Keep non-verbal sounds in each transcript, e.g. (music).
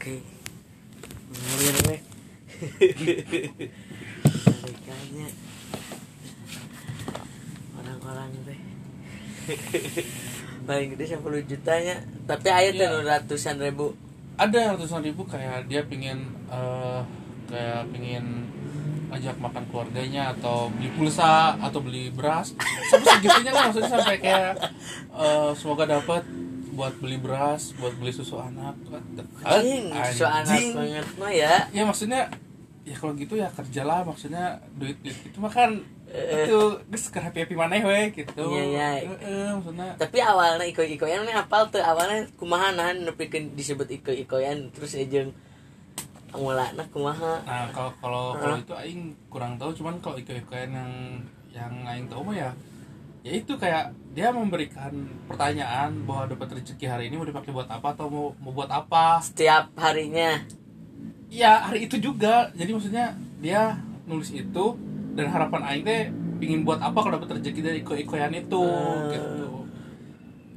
oke. Ngomongin we Balikanya orang-orang teh. Paling gede 10 jutanya. Tapi air Iya. ratusan ribu. Ada ratusan ribu kayak dia pingin eh, kayak pingin ajak makan keluarganya atau beli pulsa atau beli beras. Sampai segitunya kan maksudnya sampai kayak eh, semoga dapat buat beli beras buat beli susu anak. Dekat anjing so anak banget mah ya. Ya maksudnya ya kalau gitu ya kerjalah maksudnya duit duit itu mah kan Eh. itu geus ke happy happy maneh we gitu. Iya, iya. Heeh, maksudnya. Tapi awalnya iko ikoyan nih apal tuh awalnya kumaha nahan nepikeun disebut iko ikoyan terus ejeng mulana kumaha. Nah, kalau kalau kalau itu aing kurang tahu, cuman kalau iko-ikoan yang yang aing tahu mah ya ya itu kayak dia memberikan pertanyaan bahwa dapat rezeki hari ini mau dipakai buat apa atau mau mau buat apa. setiap harinya Ya, hari itu juga. Jadi maksudnya dia nulis itu dan harapan aing teh pingin buat apa kalau dapat rezeki dari iko-ikoan itu Hmm. gitu.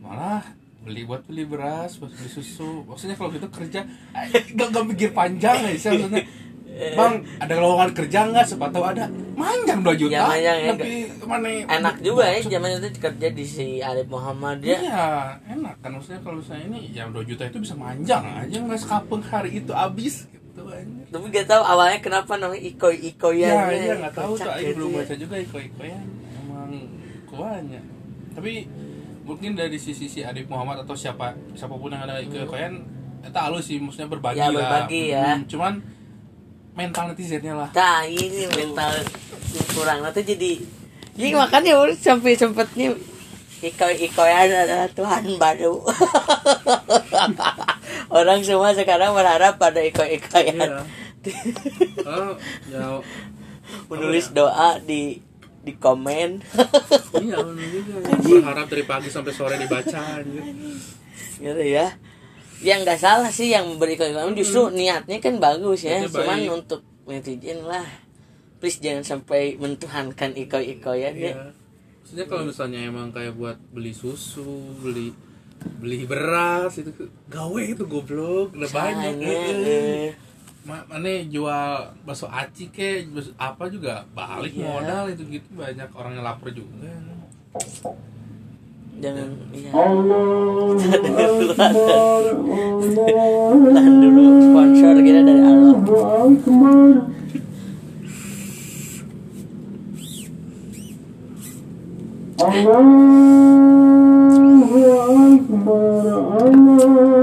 Malah beli buat beli beras, buat beli susu. Maksudnya kalau gitu kerja eh, gak, gak mikir panjang ya sih maksudnya. Bang, ada lowongan kerja nggak? Siapa tahu ada. Manjang 2 juta. Ya, manjang ya. Tapi mana enak juga ya zaman itu kerja di si Arif Muhammad Iya, ya enak kan maksudnya kalau saya ini ya 2 juta itu bisa manjang aja nggak sekapeng hari itu habis gitu aja. tapi gak tahu awalnya kenapa namanya iko ikoyan Ya, iya nggak tahu tuh, Aing belum baca juga iko-ikoyan emang kuanya. Tapi mungkin dari sisi si Adib Muhammad atau siapa siapa pun yang ada iko-ikoyan, itu halus sih, maksudnya berbagi Ya, lah. berbagi ya. Hmm, cuman mental netizennya lah. Nah ini mental kurang. Nanti jadi jadi makanya orang sampai sempetnya iko ikoyan adalah Tuhan baru. (laughs) Orang semua sekarang berharap pada iko ikoyan Oh, ya, menulis doa di di komen. Iya juga. (laughs) Berharap dari pagi sampai sore dibaca anjir. gitu ya yang nggak salah sih yang memberi ikoyan justru niatnya kan bagus ya Niatnya cuman baik. untuk netizen lah please jangan sampai mentuhankan iko ikoyan ya Iya. Maksudnya kalau misalnya emang kayak buat beli susu, beli beli beras itu gawe itu goblok udah banyak Makanya, eh. eh. Ma- mana jual bakso aci ke apa juga balik Iya. modal itu gitu banyak orang yang lapar juga jangan iya. Allah tahan dulu sponsor kita dari Allah. Akbar Allahu Akbar Allahu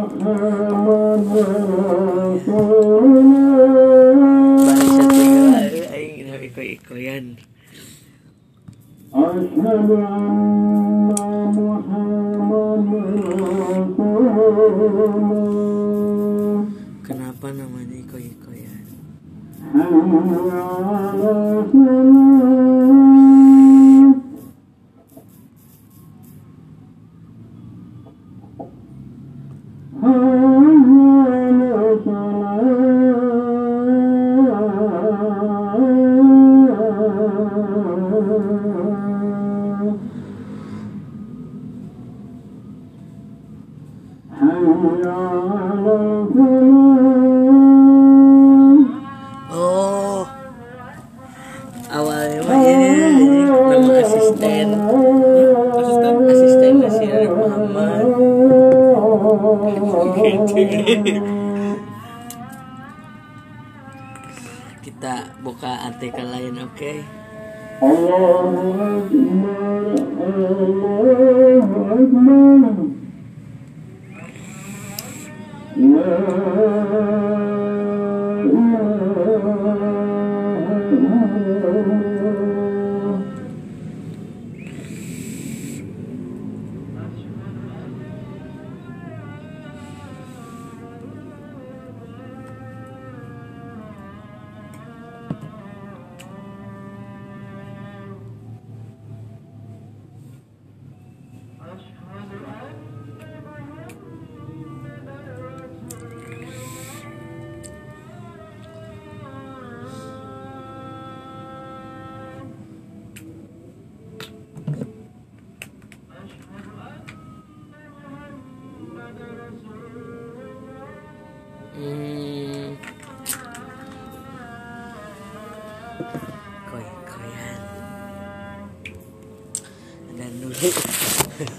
رسول الله Bangsa tinggal aing kena iko-ikoyan أشهد أن محمدا رسول الله kenapa namanya iko-ikoyan حي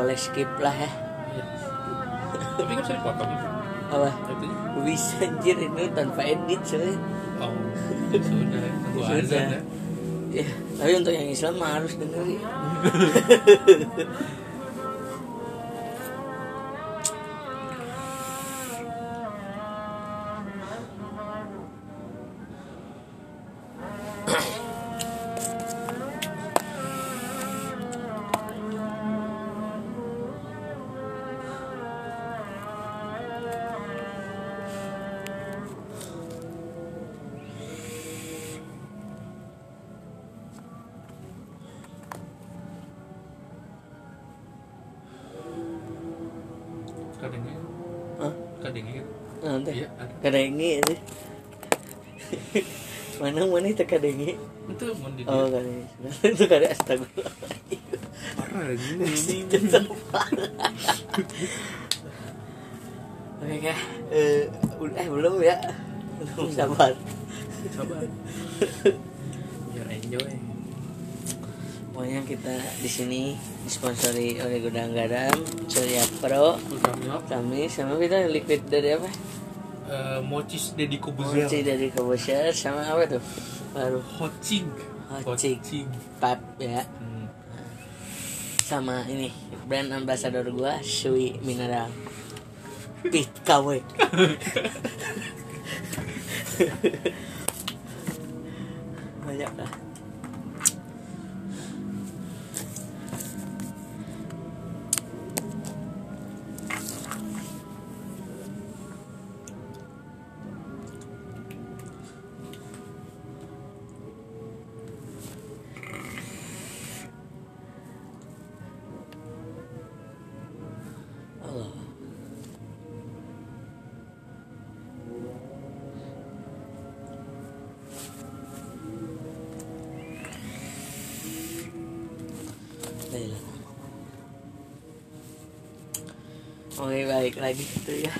boleh skip lah ya Iya. Tapi kan bisa dipotong itu. Apa? Bisa anjir ini tanpa edit coy Oh, sudah. Sudah. ya. Ya, tapi untuk yang Islam mah harus dengerin. (laughs) itu kadengi? Itu mau di Oh, kadengi. itu kadang astagfirullah. parah ini. Oke, kah? Eh, udah belum ya? Belum sabar. Sabar. Biar enjoy. Pokoknya kita di sini disponsori oleh Gudang Garam, Surya Pro, kami sama kita liquid dari apa? Eh, mocis Deddy Kobuzer. Mochi dari Kobosher sama apa tuh? Baru Hocing. Hocing. Pap ya. Hmm. Sama ini brand ambassador gua Shui Mineral. Pit KW. (laughs) Banyak lah. Baik lagi gitu ya.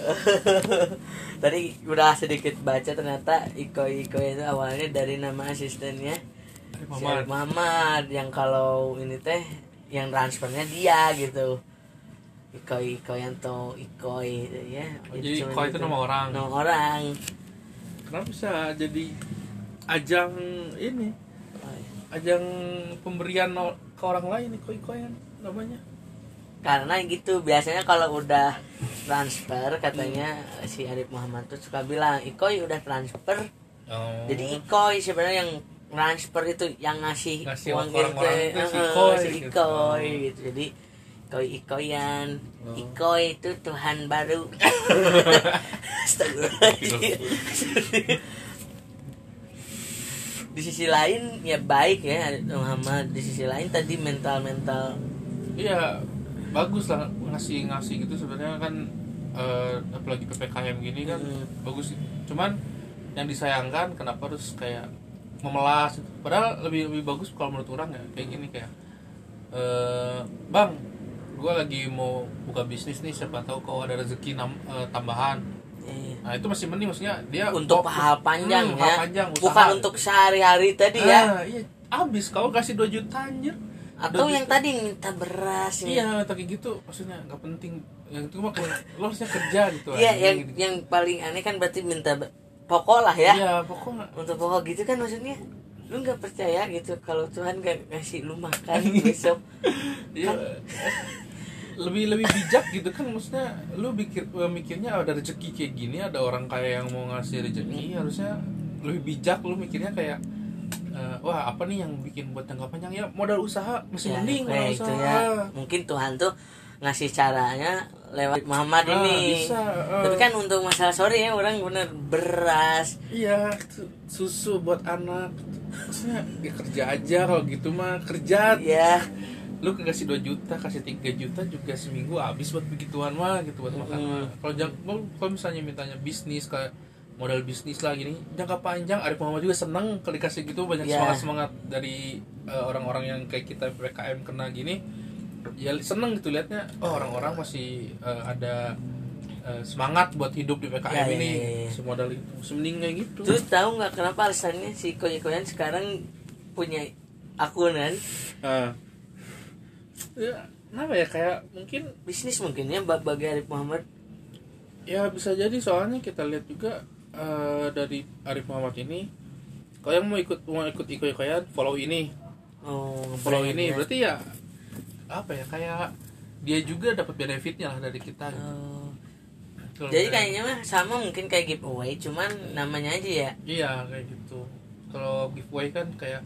(laughs) Tadi udah sedikit baca ternyata Iko Iko itu awalnya dari nama asistennya si Mama. Arif Muhammad yang kalau ini teh yang transfernya dia gitu. Iko Iko yang to Iko ya. Oh, jadi Iko itu gitu. nama orang. Nama orang. Kenapa bisa jadi ajang ini? Ajang pemberian ke orang lain nih koi koyan namanya. Karena gitu biasanya kalau udah transfer katanya si Arif Muhammad tuh suka bilang Ikoy udah transfer Oh. jadi Ikoy sebenarnya yang transfer itu yang ngasih, Ngasih uang orang-orang gitu, itu si Ikoy si gitu. Ikoy gitu. jadi Ikoy Ikoyan Oh. Ikoy itu Tuhan baru (laughs) di sisi lain ya baik ya Arif Muhammad di sisi lain tadi mental mental Iya, bagus lah ngasih ngasih gitu sebenarnya kan eh, apalagi ppkm gini kan Hmm. bagus. Cuman yang disayangkan kenapa harus kayak memelas gitu. Padahal lebih lebih bagus kalau menurut orang ya kayak gini kayak eh bang, gue lagi mau buka bisnis nih siapa tahu kalau ada rezeki nam- eh, tambahan. eh, Nah itu masih mending maksudnya dia untuk hal panjang Hmm, ya hal panjang, usaha. bukan untuk sehari-hari tadi ya Ah, iya, abis kau kasih 2 juta anjir. Atau 2 yang juta. tadi minta beras ya. Iya, tapi gitu maksudnya nggak penting. Yang itu mah kayak lo harusnya kerja gitu. Iya, yang gitu. yang paling aneh kan berarti minta pokok lah ya Iya, pokoknya untuk pokok gitu kan maksudnya lu nggak percaya gitu kalau Tuhan gak ngasih lu makan (laughs) besok Iya. lebih lebih bijak gitu kan maksudnya lu pikir eh, mikirnya ada rezeki kayak gini ada orang kaya yang mau ngasih rezeki harusnya lebih bijak lu mikirnya kayak eh, wah apa nih yang bikin buat jangka panjang? Ya modal usaha. Masih Ya, mending modal kayak itu usaha. ya. Mungkin Tuhan tuh ngasih caranya lewat Muhammad Ah, ini. bisa, ah. tapi kan untuk masalah sorry ya orang bener beras. Iya su- susu buat anak. Maksudnya ya kerja aja kalau gitu mah kerja. Ya lu kasih 2 juta kasih 3 juta juga seminggu habis buat begituan mah gitu buat makan Mm. kalau- kalau misalnya mintanya bisnis kayak modal bisnis lah gini. Jangka panjang Arif Muhammad juga seneng kalau dikasih gitu banyak Ya. semangat semangat dari eh, orang-orang yang kayak kita PKM kena gini. Ya seneng gitu liatnya oh orang-orang masih eh, ada eh, semangat buat hidup di PKM Ya, ya, ini. ya, ya. semodal itu semending kayak gitu. Terus tahu nggak kenapa alasannya si koy-koyan sekarang punya akun kan? Ah. ya kenapa ya? Kayak mungkin bisnis mungkin ya ba- bagi Arif Muhammad. Ya bisa jadi soalnya kita lihat juga eh, dari Arif Muhammad ini kalau yang mau ikut mau ikut ikut ikoyan follow ini oh follow ini ya. berarti ya apa ya kayak dia juga dapat benefitnya lah dari kita gitu. Oh. Kalau jadi kayak- kayaknya mah sama mungkin kayak giveaway cuman namanya aja ya iya kayak gitu kalau giveaway kan kayak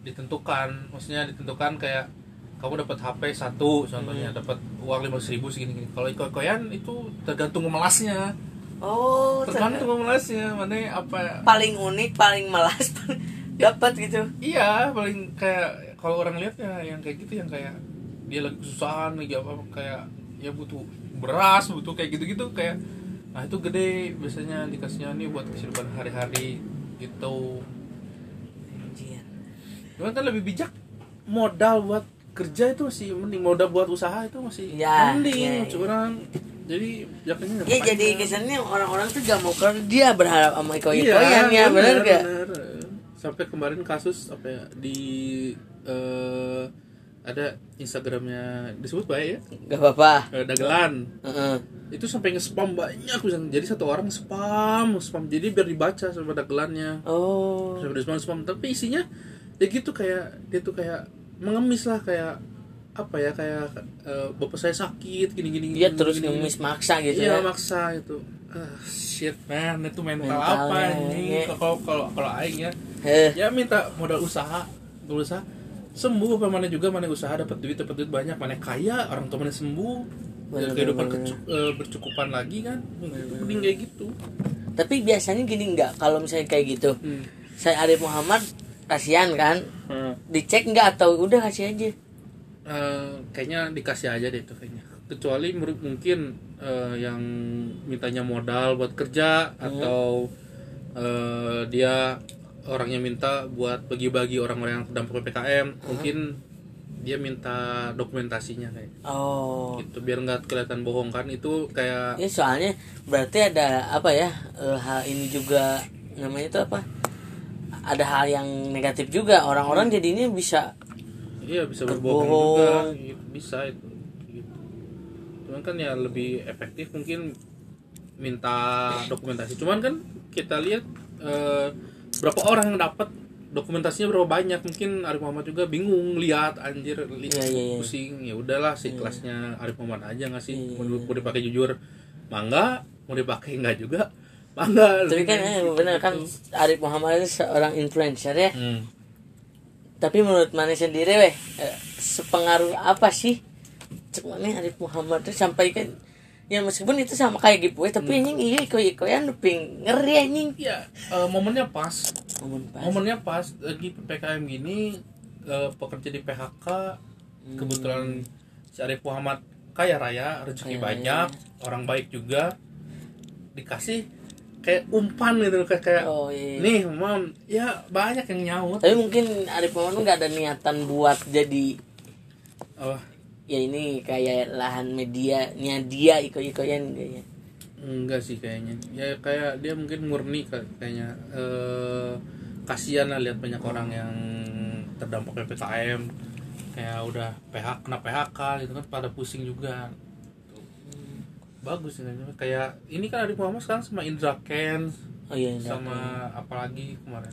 ditentukan maksudnya ditentukan kayak kamu dapat HP satu contohnya Hmm. dapat uang lima ribu segini gini kalau ikut ikoyan itu tergantung memelasnya oh tergantung memelasnya mana apa paling unik paling melas dapat gitu Iya, paling kayak kalau orang lihat ya yang kayak gitu yang kayak dia lagi kesusahan lagi apa kayak ya butuh beras, butuh kayak gitu-gitu kayak nah itu gede biasanya dikasihnya nih buat kehidupan hari-hari gitu. Anjir. Cuman kan lebih bijak modal buat kerja itu masih mending modal buat usaha itu masih Ya, mending ya, ya. curang. Jadi bijaknya Ya jadi kesannya orang-orang tuh gak mau kerja berharap sama Iya, iko-ikoyan ya bener gak? Sampai kemarin kasus apa ya di eh, ada Instagramnya disebut baik ya? Gak apa-apa. Eh, dagelan. Heeh. itu sampai nge-spam banyak bisa jadi satu orang spam spam. Jadi biar dibaca sama dagelannya. Oh. Sampai spam spam tapi isinya ya gitu kayak dia tuh kayak mengemis lah kayak apa ya kayak eh, bapak saya sakit gini gini Dia gini, terus gini, ngemis maksa gitu iya ya. maksa itu ah shit man itu mental Mentalnya, apa ini? Ya. kalau kalau kalau aing ya. Heh. ya minta modal usaha modal usaha sembuh apa mana juga mana usaha dapat duit dapat duit banyak. Mana kaya orang tua mana sembuh. Bener, kehidupan bener, eh, bercukupan lagi kan. Mending kayak gitu. Tapi biasanya gini nggak? Kalau misalnya kayak gitu hmm. Saya Arif Muhammad kasihan kan? Hmm. Dicek nggak? Atau udah kasih aja Eh, kayaknya dikasih aja deh itu kayaknya. Kecuali mungkin eh, yang mintanya modal buat kerja atau eh, dia orangnya minta buat bagi-bagi orang-orang yang terdampak ppkm mungkin dia minta dokumentasinya kayak. Oh. Gitu biar nggak kelihatan bohong kan itu kayak Ya soalnya berarti ada apa ya hal ini juga namanya itu apa? Ada hal yang negatif juga orang-orang jadinya bisa iya bisa Berbohong. juga. gitu. bisa itu gitu. cuman kan ya lebih efektif mungkin minta dokumentasi. Cuman kan kita lihat eh, berapa orang yang dapat dokumentasinya berapa banyak. Mungkin Arif Muhammad juga bingung lihat anjir li- Iya, iya, iya. pusing. Ya udahlah si kelasnya Arif Muhammad aja nggak sih? Iya, mau, mau dipakai jujur? Mangga. Mau dipakai enggak juga? Mangga. Tapi kan eh, benar kan Arif Muhammad itu seorang influencer ya. Hmm. Tapi menurut mana sendiri weh eh, sepengaruh apa sih? Cek mana Arif Muhammad itu sampai kan ya meskipun itu sama kayak giveaway tapi anjing iya iko ikoyan ping ngeri anjing. Ya momennya pas. Momen pas. Momennya pas lagi ppkm gini eh, pekerja di PHK kebetulan si Arif Muhammad kaya raya rezeki Kaya banyak orang baik juga. Dikasih kayak umpan gitu kayak kayak oh iya nih mam. Ya banyak yang nyaut. Tapi mungkin Arif Muhammad nggak ada niatan buat jadi apa? Ya ini kayak lahan medianya dia iko ikoyan kayaknya. Enggak sih kayaknya. Ya kayak dia mungkin murni ka- kayaknya. Eh kasihan lah lihat banyak orang yang terdampak ppkm kayak udah PHK kena PHK gitu kan pada pusing juga bagus ini kayak ini kan Arif Muhammad sekarang sama Indra Ken oh iya iya. sama apalagi kemarin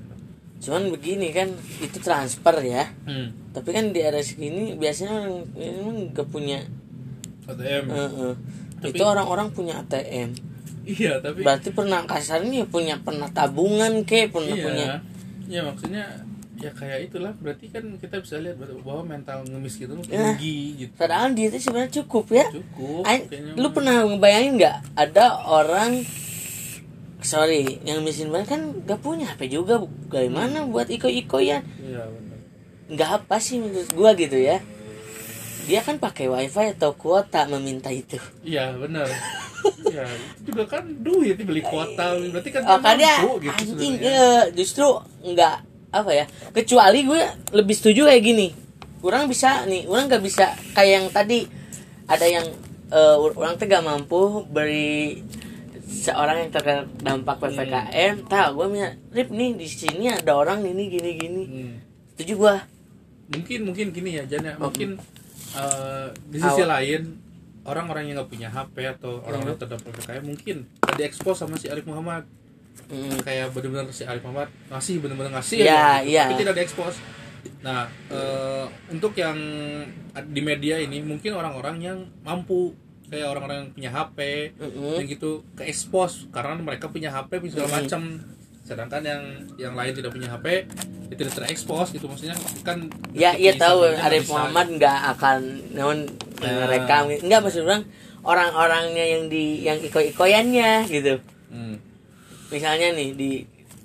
cuman begini kan itu transfer ya hmm. tapi kan di era segini biasanya orang ini emang gak punya ATM Heeh. Tapi- itu orang-orang punya ATM iya tapi berarti pernah kasarnya punya pernah tabungan ke pernah iya punya ya maksudnya ya kayak itulah. Berarti kan kita bisa lihat bahwa mental ngemis gitu Ya. tinggi gitu. Padahal dia itu sebenarnya cukup ya. Cukup kayaknya lu pernah ngebayangin nggak ada orang sorry yang miskin banget kan gak punya HP juga bagaimana buat iko-ikoyan iya benar nggak apa sih menurut gua gitu ya. Dia kan pakai wifi atau kuota meminta itu. Iya benar ya itu juga kan duit beli kuota. Berarti kan oh, kan dia mampu gitu anjing eh, justru nggak apa ya kecuali gue lebih setuju kayak gini. Orang bisa nih orang nggak bisa kayak yang tadi ada yang eh, orang tuh gak mampu beri seorang yang terkena dampak ppkm tahu gue punya rip nih di sini ada orang ini gini gini. Hmm. setuju gue mungkin mungkin gini ya Jan ya. Mungkin eh, di sisi Awal. lain orang-orang yang nggak punya HP atau orang-orang Hmm. terdampak PPKM mungkin nggak diekspos sama si Arif Muhammad Mm, kayak benar-benar si Arif Muhammad ngasih benar-benar ngasih aja gitu, iya. tapi tidak diekspos nah eh, untuk yang di media ini mungkin orang-orang yang mampu kayak orang-orang yang punya HP Mm-mm. yang gitu ke expose karena mereka punya HP punya segala macam sedangkan yang yang lain tidak punya HP ya tidak terekspos gitu maksudnya kan ya iya tahu Arif. Muhammad nggak akan namun Nah. merekam nggak maksud orang orang-orangnya yang di yang iko-ikoyannya gitu Hmm. Misalnya nih di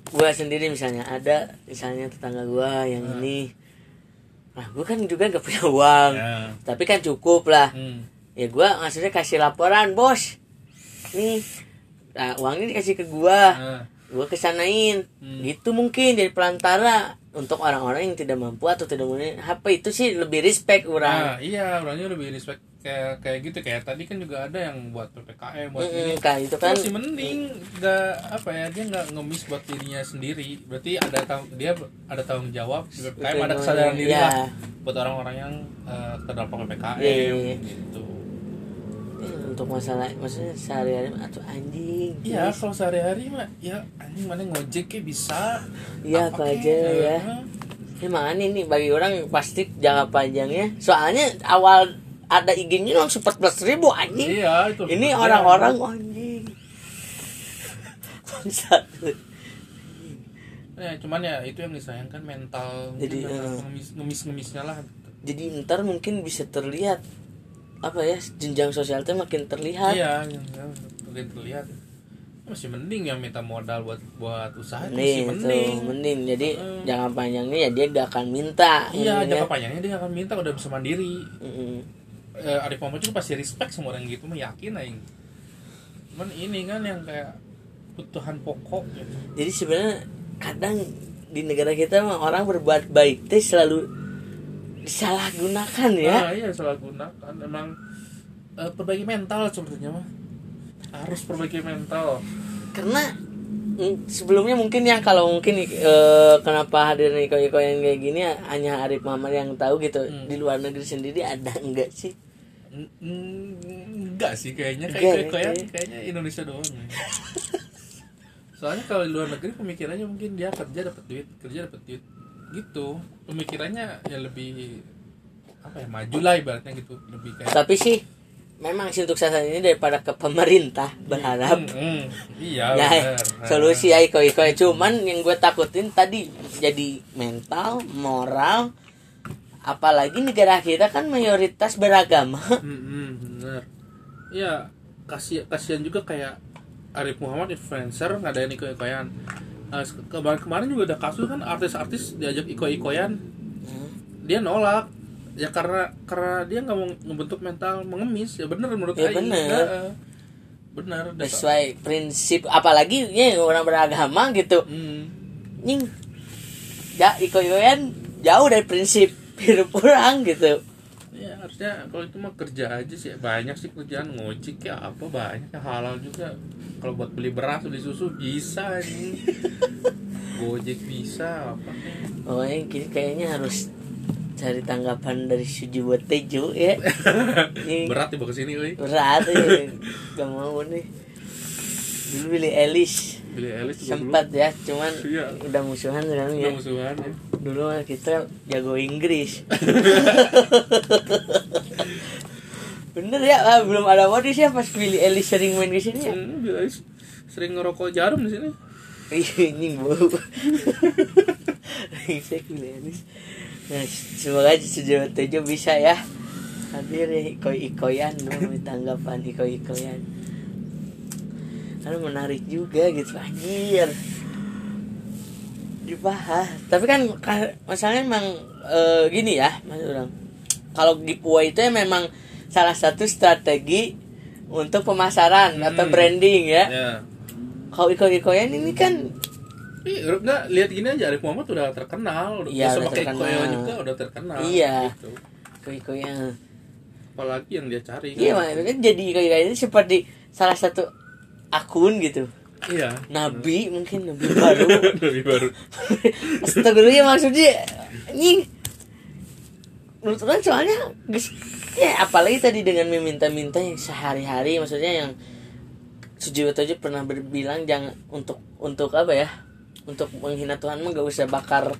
gua sendiri misalnya ada misalnya tetangga gua yang Hmm. ini nah gua kan juga gak punya uang Ya. tapi kan cukup lah Hmm. ya gua maksudnya kasih laporan bos nih nah, uangnya dikasih ke gua Nah, gua kesanain Hmm. gitu mungkin jadi pelantara untuk orang-orang yang tidak mampu atau tidak punya HP itu sih lebih respect nah, orang iya orangnya lebih respect kayak kayak gitu. Kayak tadi kan juga ada yang buat ppkm buat ini. Mm-mm, kan. Itu kan masih mending nggak apa ya dia nggak ngemis buat dirinya sendiri. Berarti ada dia ada tanggung jawab di ppkm ada kesadaran diri Iya. lah buat orang-orang yang eh, terdampak ppkm Iya, iya, iya. gitu Eh, untuk masalah maksudnya sehari-hari atau anjing Iya, kalau sehari-hari mah ya anjing mana ngojek kayak bisa. Iya, apa kek, aja ya. eh, Emang aneh nih bagi orang pasti jangka panjangnya. Soalnya awal ada IG-nya langsung 14 ribu anjing. Iya, itu. Ini orang-orang oh, anjing. (laughs) Bangsat. Ya, cuman ya itu yang disayangkan mental Jadi, eh. ngemis ngemis ngemisnya lah. Jadi ntar mungkin bisa terlihat apa ya jenjang sosial itu makin terlihat. Iya, mungkin terlihat. Masih mending yang minta modal buat buat usaha itu masih Nih, itu mending. mending. Jadi Mm. jangka panjangnya ya dia gak akan minta. Iya, intinya. jangka panjangnya dia akan minta udah bisa mandiri. Mm-mm. Eh, Arif Muhammad juga pasti respect sama orang gitu, mah yakin aing. Cuman ini kan yang kayak kebutuhan pokok gitu. Jadi sebenarnya kadang di negara kita orang berbuat baik teh selalu disalahgunakan ya. Ah, iya salah gunakan emang eh, perbaiki mental sepertinya mah harus perbaiki mental Karena sebelumnya mungkin yang kalau mungkin eh, kenapa hadir Niko-Niko yang kayak gini hanya Arif Muhammad yang tahu gitu. Hmm. Di luar negeri sendiri ada enggak sih? Enggak sih kayaknya kayak kayak, kayaknya. kayaknya Indonesia doang ya. (laughs) soalnya kalau di luar negeri pemikirannya mungkin dia kerja dapat duit kerja dapat duit gitu. Pemikirannya ya lebih apa ya maju lah ibaratnya gitu. Lebih kayak Tapi sih memang sih untuk saat ini daripada ke pemerintah berharap. Mm, mm, iya ya bener. solusi ya iko iko cuman yang gue takutin tadi jadi mental moral apalagi negara kita kan mayoritas beragama. Mm, mm, bener iya kasih kasihan juga kayak Arif Muhammad influencer ngadain iko-ikoyan Nah, kemarin kemarin juga ada kasus kan artis-artis diajak iko-ikoyan. Dia nolak. Ya karena karena dia nggak mau ngebentuk mental mengemis. Ya bener menurut Ya, bener. Heeh. bener Data- sesuai prinsip apalagi ya orang beragama gitu. Hmm. nying. Ya iko ikoan jauh dari prinsip hidup orang gitu ya harusnya kalau itu mah kerja aja sih. Banyak sih kerjaan ngojek ya apa banyak ya. Halal juga. Kalau buat beli beras beli susu bisa nih (laughs) gojek bisa apa. Pokoknya ki- kayaknya harus cari tanggapan dari Suji buat Tejo ya. (laughs) Nying. berat bawa ke sini euy berat ya (laughs) gak mau nih. Dulu beli Elis elis juga sempat ya cuman Iya. udah musuhan sekarang ya musuhan ya dulu kita jago Inggris (laughs) bener ya ah, belum ada modis ya pas Billy Ellis sering main ke sini ya Hmm, Billy Eilish sering ngerokok jarum di sini. Ini bau. (laughs) Brengsek Billy Ellis. Nah, semoga sejauh tujuh bisa ya hadir ya iko-ikoyan no, tanggapan iko-ikoyan karena menarik juga gitu anjir dibahas tapi kan ka- masalahnya emang eh, gini ya mas orang kalau giveaway itu ya memang salah satu strategi untuk pemasaran atau Hmm. branding ya Ya. kalau iko-ikoyan ini kan Ih, enggak lihat gini aja Arif Muhammad udah terkenal, udah Iya, bisa udah pakai terkenal. Ikoya juga udah terkenal. Iya. Gitu. iko-ikoyan Apalagi yang dia cari. iya makanya jadi iko-ikoyan ini seperti salah satu akun gitu. Iya. nabi mungkin nabi baru. (laughs) Lebih baru. Astagfirullah ya maksudnya anjing. Menurut orang soalnya ya apalagi tadi dengan meminta-minta yang sehari-hari maksudnya yang Sujiwo aja pernah berbilang jangan untuk untuk apa ya? Untuk menghina Tuhan mah gak usah bakar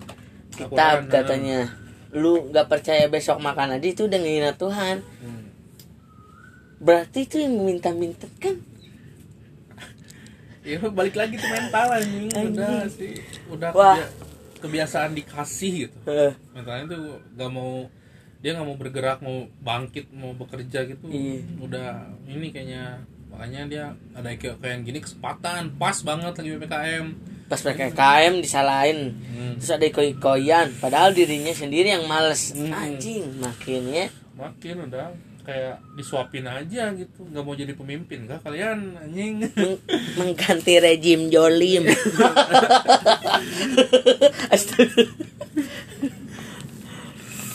kitab katanya. Lu nggak percaya besok makan aja itu udah menghina Tuhan. Hmm. berarti itu yang minta-minta kan Ya balik lagi tuh mental anjing. Udah sih. Udah Wah. kebia- kebiasaan dikasih gitu. Mentalnya tuh gak mau dia nggak mau bergerak mau bangkit mau bekerja gitu Iya. udah ini kayaknya makanya dia ada kayak kayak gini kesempatan pas banget lagi ppkm pas PKKM disalahin Hmm. terus ada iko-ikoyan padahal dirinya sendiri yang males Hmm. anjing makin ya makin udah kayak disuapin aja gitu. Nggak mau jadi pemimpin. Kah kalian anjing. Meng- mengganti rejim jolim. (laughs)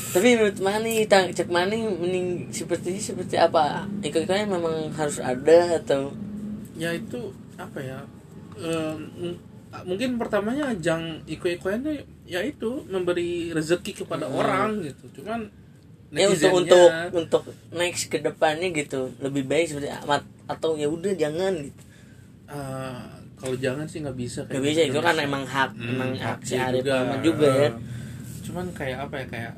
Tapi menurut Mani tang- cek Mani mending seperti seperti apa? Iko-ikoyan memang harus ada atau? Ya itu apa ya? Em, m- mungkin pertamanya ajang tuh ya itu memberi rezeki kepada orang gitu. Cuman ya untuk untuk untuk next ke depannya gitu lebih baik seperti amat atau ya udah jangan gitu. Eh, kalau jangan sih nggak bisa Gak kayak bisa gitu. itu kan emang hak Hmm, emang hak si Arif juga. Juga ya. Eh, cuman kayak apa ya kayak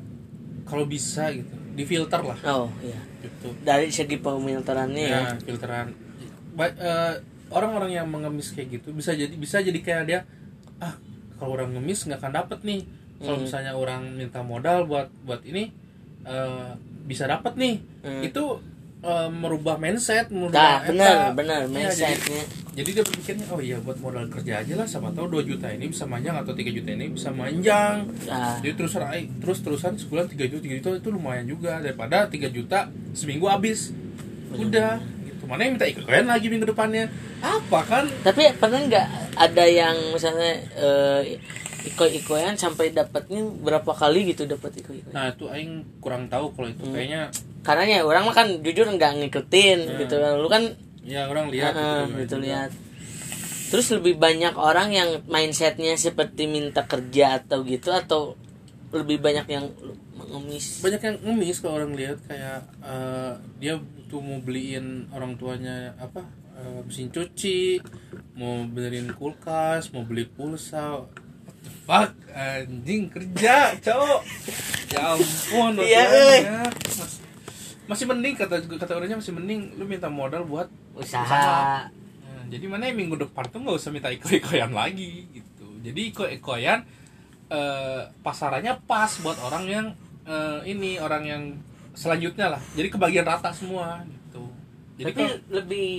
kalau bisa gitu difilter lah. Oh iya. Gitu. Dari segi pemilterannya ya ya. filteran. Eh, orang-orang yang mengemis kayak gitu bisa jadi bisa jadi kayak dia ah kalau orang ngemis nggak akan dapet nih. Kalau Hmm. misalnya orang minta modal buat buat ini eh, bisa dapet nih. Hmm. itu eh, merubah mindset merubah Nah, benar, benar Iya, mindsetnya. jadi, jadi dia berpikirnya oh iya buat modal kerja aja lah sama tahu 2 juta ini bisa manjang atau 3 juta ini bisa manjang. Nah, jadi terus rai terus terusan sebulan 3 juta 3 juta itu lumayan juga. Daripada 3 juta seminggu habis. Udah gitu. Mana yang minta ikut kalian lagi minggu depannya? Apa kan? Tapi pernah nggak ada yang misalnya eh, iko-ikoyan sampai dapatnya berapa kali gitu dapat iko-ikoyan nah itu aing kurang tahu kalau itu. Hmm. kayaknya karena ya orang mah kan jujur nggak ngikutin Hmm. gitu. Lu kan ya orang lihat Heeh, gitu, gitu lihat. Terus lebih banyak orang yang mindsetnya seperti minta kerja atau gitu atau lebih banyak yang mengemis banyak yang ngemis kalau orang lihat kayak eh, dia tuh mau beliin orang tuanya apa eh, mesin cuci mau benerin kulkas mau beli pulsa Fuck, anjing kerja, cowok. Ya ampun, Iya. Mas- masih mending kata kata orangnya masih mending lu minta modal buat usaha Nah, jadi mana yang minggu depan tuh nggak usah minta iko-ikoyan lagi gitu. Jadi iko-ikoyan eh, pasarannya pas buat orang yang eh, ini orang yang selanjutnya lah. Jadi kebagian rata semua gitu. Jadi tapi kalau- lebih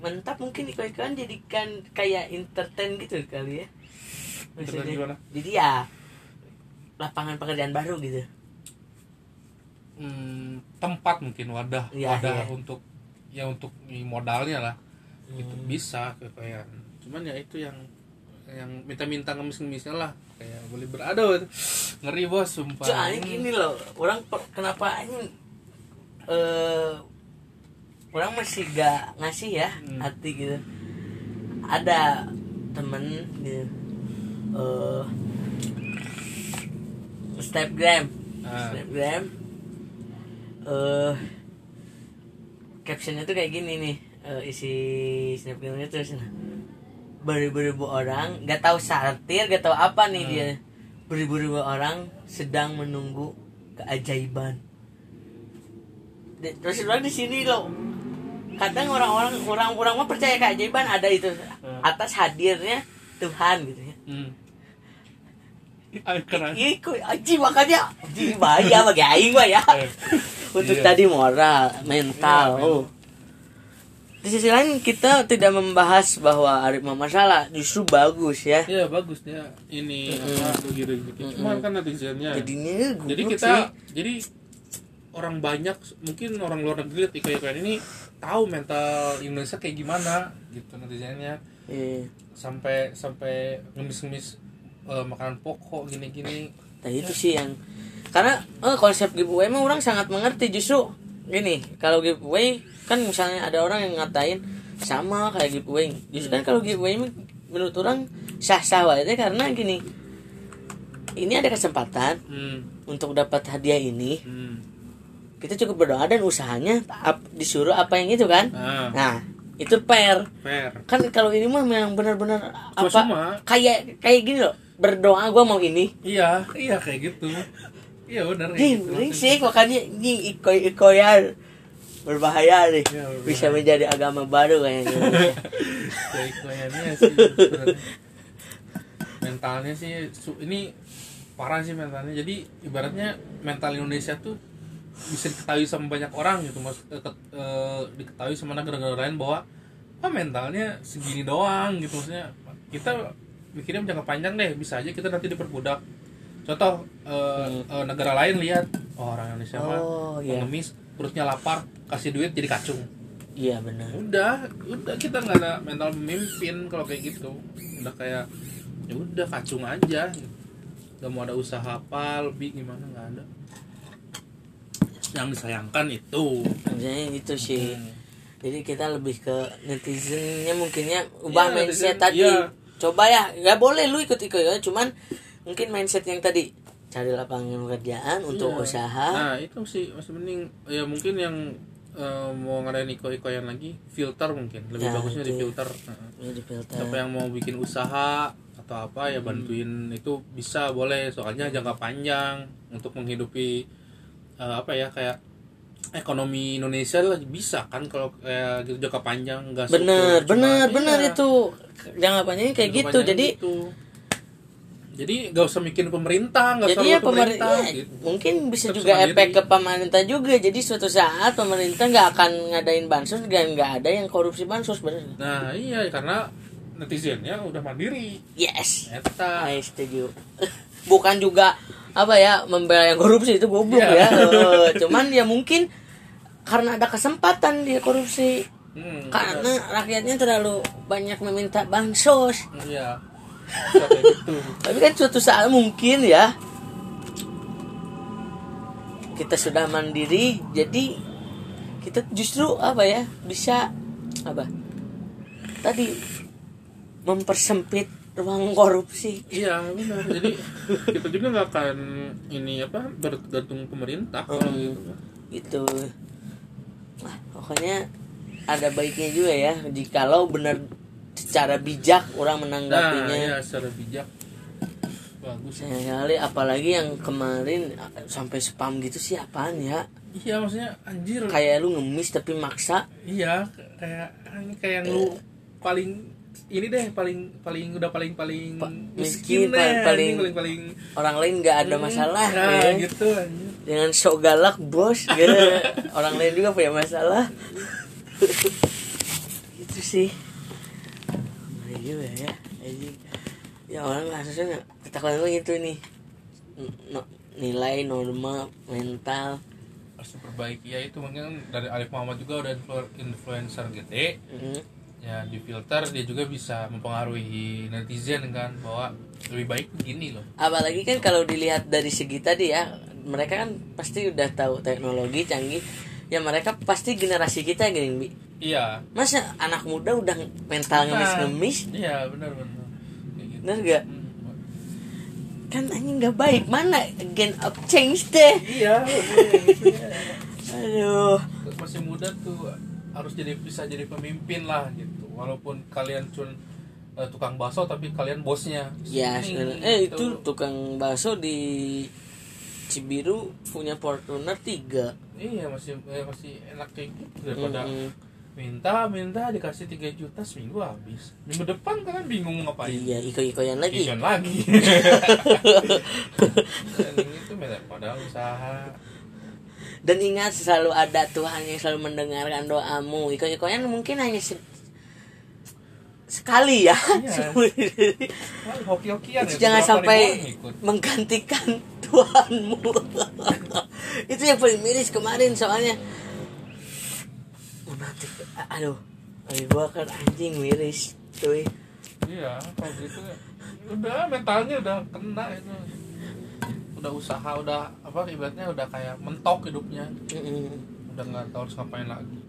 mentap mungkin iko-ikoyan jadikan kayak entertain gitu kali ya Maksudnya. gimana? jadi ya lapangan pekerjaan baru gitu hmm, tempat mungkin wadah Iya, wadah iya. untuk ya untuk modalnya lah itu Hmm. bisa kekayan cuman ya itu yang yang minta-minta ngemis-ngemisnya lah kayak boleh berada ngeri bos sumpah Soalnya gini loh, orang pe- kenapa ini eh orang masih gak ngasih ya Hmm. hati gitu. Ada temen gitu, eh Snapgram, Ah. Snapgram, eh captionnya tuh kayak gini nih, eh, isi Snapgramnya tuh sana. Beribu-ribu orang, gak tahu satir, gak tahu apa nih Hmm. dia beribu-ribu orang sedang menunggu keajaiban terus bilang di sini loh kadang orang-orang orang-orang mah percaya keajaiban ada itu atas hadirnya Tuhan gitu ya hmm. Keren Iya, aji makanya aji bahaya bagi aing mah ya. Untuk Iya. tadi moral, mental. Iya, oh. Di sisi lain kita tidak membahas bahwa Arif Muhammad salah, justru bagus ya. Iya bagus dia ini apa gitu gitu. Cuman kan netizennya. Jadinya jadi kita sih. jadi orang banyak mungkin orang luar negeri lihat iko-ikoan ini tahu mental Indonesia kayak gimana gitu netizennya Iya. sampai sampai ngemis-ngemis eh, makanan pokok gini-gini. Nah itu sih yang karena eh, konsep giveaway emang orang sangat mengerti. Justru gini kalau giveaway kan misalnya ada orang yang ngatain sama kayak giveaway. Justru kan kalau giveaway menurut orang sah-sah aja karena gini ini ada kesempatan hmm, untuk dapat hadiah ini. Hmm. kita cukup berdoa dan usahanya ap- disuruh apa yang itu kan? Nah nah itu fair. Fair. Kan kalau ini mah memang benar-benar apa kayak kayak gini loh berdoa gua mau ini iya iya kayak gitu iya benar Nih, gitu. berisik makanya ini ikoy-ikoyan berbahaya nih. Ya, berbahaya. Bisa menjadi agama baru kayaknya. (laughs) kayak ikoyannya sih mentalnya sih su- ini parah sih mentalnya jadi ibaratnya mental Indonesia tuh bisa diketahui sama banyak orang gitu mas ket- eh, diketahui sama negara-negara lain bahwa ah mentalnya segini doang gitu maksudnya kita mikirnya jangka panjang deh bisa aja kita nanti diperbudak contoh eh, eh, negara lain lihat oh, orang Indonesia mah Oh, iya. pengemis perutnya lapar kasih duit jadi kacung Iya benar. udah udah kita nggak ada mental pemimpin kalau kayak gitu udah kayak ya udah kacung aja nggak mau ada usaha apa lebih gimana nggak ada yang disayangkan itu Maksudnya itu sih. Hmm. Jadi kita lebih ke netizennya mungkinnya ubah Iya, mindset netizen, tadi. iya. Coba ya, ya boleh lu ikut-ikut ya, cuman mungkin mindset yang tadi cari lapangan pekerjaan untuk Iya. usaha. nah itu sih masih mending ya mungkin yang eh, mau ngadain iko-ikoyan lagi filter mungkin lebih Ya, bagusnya di filter. Ya, di filter. siapa yang mau bikin usaha atau apa Hmm. ya bantuin itu bisa boleh soalnya jangka panjang untuk menghidupi eh, apa ya kayak ekonomi Indonesia lah bisa kan kalau kayak gitu jangka panjang nggak Bener, bener, cuma- bener iya, itu. Jangan apanya kayak jangka gitu. Jadi gitu. jadi nggak usah mikirin pemerintah nggak usah Jadi ya pemerintah pemerintah gitu. mungkin bisa Tetap juga efek ke pemerintah juga. Jadi suatu saat pemerintah nggak akan ngadain bansos dan nggak ada yang korupsi bansos bener. nah iya karena netizennya udah mandiri Yes, Eta. I setuju. (laughs) Bukan juga apa ya membela yang korupsi itu goblok Iya. ya. Eh, cuman ya mungkin karena ada kesempatan dia korupsi Hmm, karena rakyatnya terlalu banyak meminta bansos. iya gitu Tapi kan suatu saat mungkin ya kita sudah mandiri, jadi kita justru apa ya bisa apa tadi mempersempit ruang korupsi. Iya benar. Jadi kita juga nggak akan ini apa bergantung pemerintah kalau Hmm. gitu. Gitu. Nah, pokoknya ada baiknya juga ya jikalau benar secara bijak orang Nah, menanggapinya. ya secara bijak bagus. Sayang kali apalagi yang kemarin eh, sampai spam gitu sih apaan ya? Iya maksudnya anjir. Kayak lu ngemis tapi maksa. Iya kayak kayak yang lu paling ini deh paling paling udah paling paling Pa- miskin, miskin, deh paling- paling paling paling Orang lain nggak ada masalah nah, ya. gitu anjir. Sok galak bos gitu. (laughs) Orang lain juga punya masalah. (laughs) gitu sih. Ngeri juga ya. anjing. Ya orang harusnya ketakutan gue gitu nih. No- nilai norma mental harus diperbaiki ya itu mungkin dari Alif Muhammad juga udah influ- influencer gede Mhm. Ya di filter dia juga bisa mempengaruhi netizen kan bahwa lebih baik begini loh. Apalagi kan kalau dilihat dari segi tadi ya mereka kan pasti udah tahu teknologi canggih. Ya mereka pasti generasi kita gini Bi. iya. Masa anak muda udah mental ngemis-ngemis? iya benar benar. Gitu. bener gak Hmm. kan anjing nggak baik. Mana again of change deh? Iya (laughs) aduh. Masih muda tuh harus jadi bisa jadi pemimpin lah gitu. Walaupun kalian cun eh, tukang bakso tapi kalian bosnya. Ya sebenarnya. Eh gitu. itu tukang bakso di Cibiru punya Fortuner tiga. Iya masih eh, masih enak kayak gitu daripada Mm-mm. minta minta dikasih 3 juta seminggu habis. Minggu depan kalian bingung mau ngapain. Iya iko-ikoyan lagi. Ikan lagi. Dan itu padahal usaha dan ingat selalu ada Tuhan yang selalu mendengarkan doamu. Iko-ikoyan mungkin hanya se- sekali ya. Iya. (laughs) Hoki-hokian ya jangan sampai menggantikan (laughs) Tuhanmu. (laughs) Itu yang paling miris kemarin soalnya. Nanti aduh Aduh, gua kan anjing miris tuh iya kalau gitu udah mentalnya udah kena itu udah usaha udah apa ibaratnya udah kayak mentok hidupnya. Udah nggak tahu harus ngapain lagi.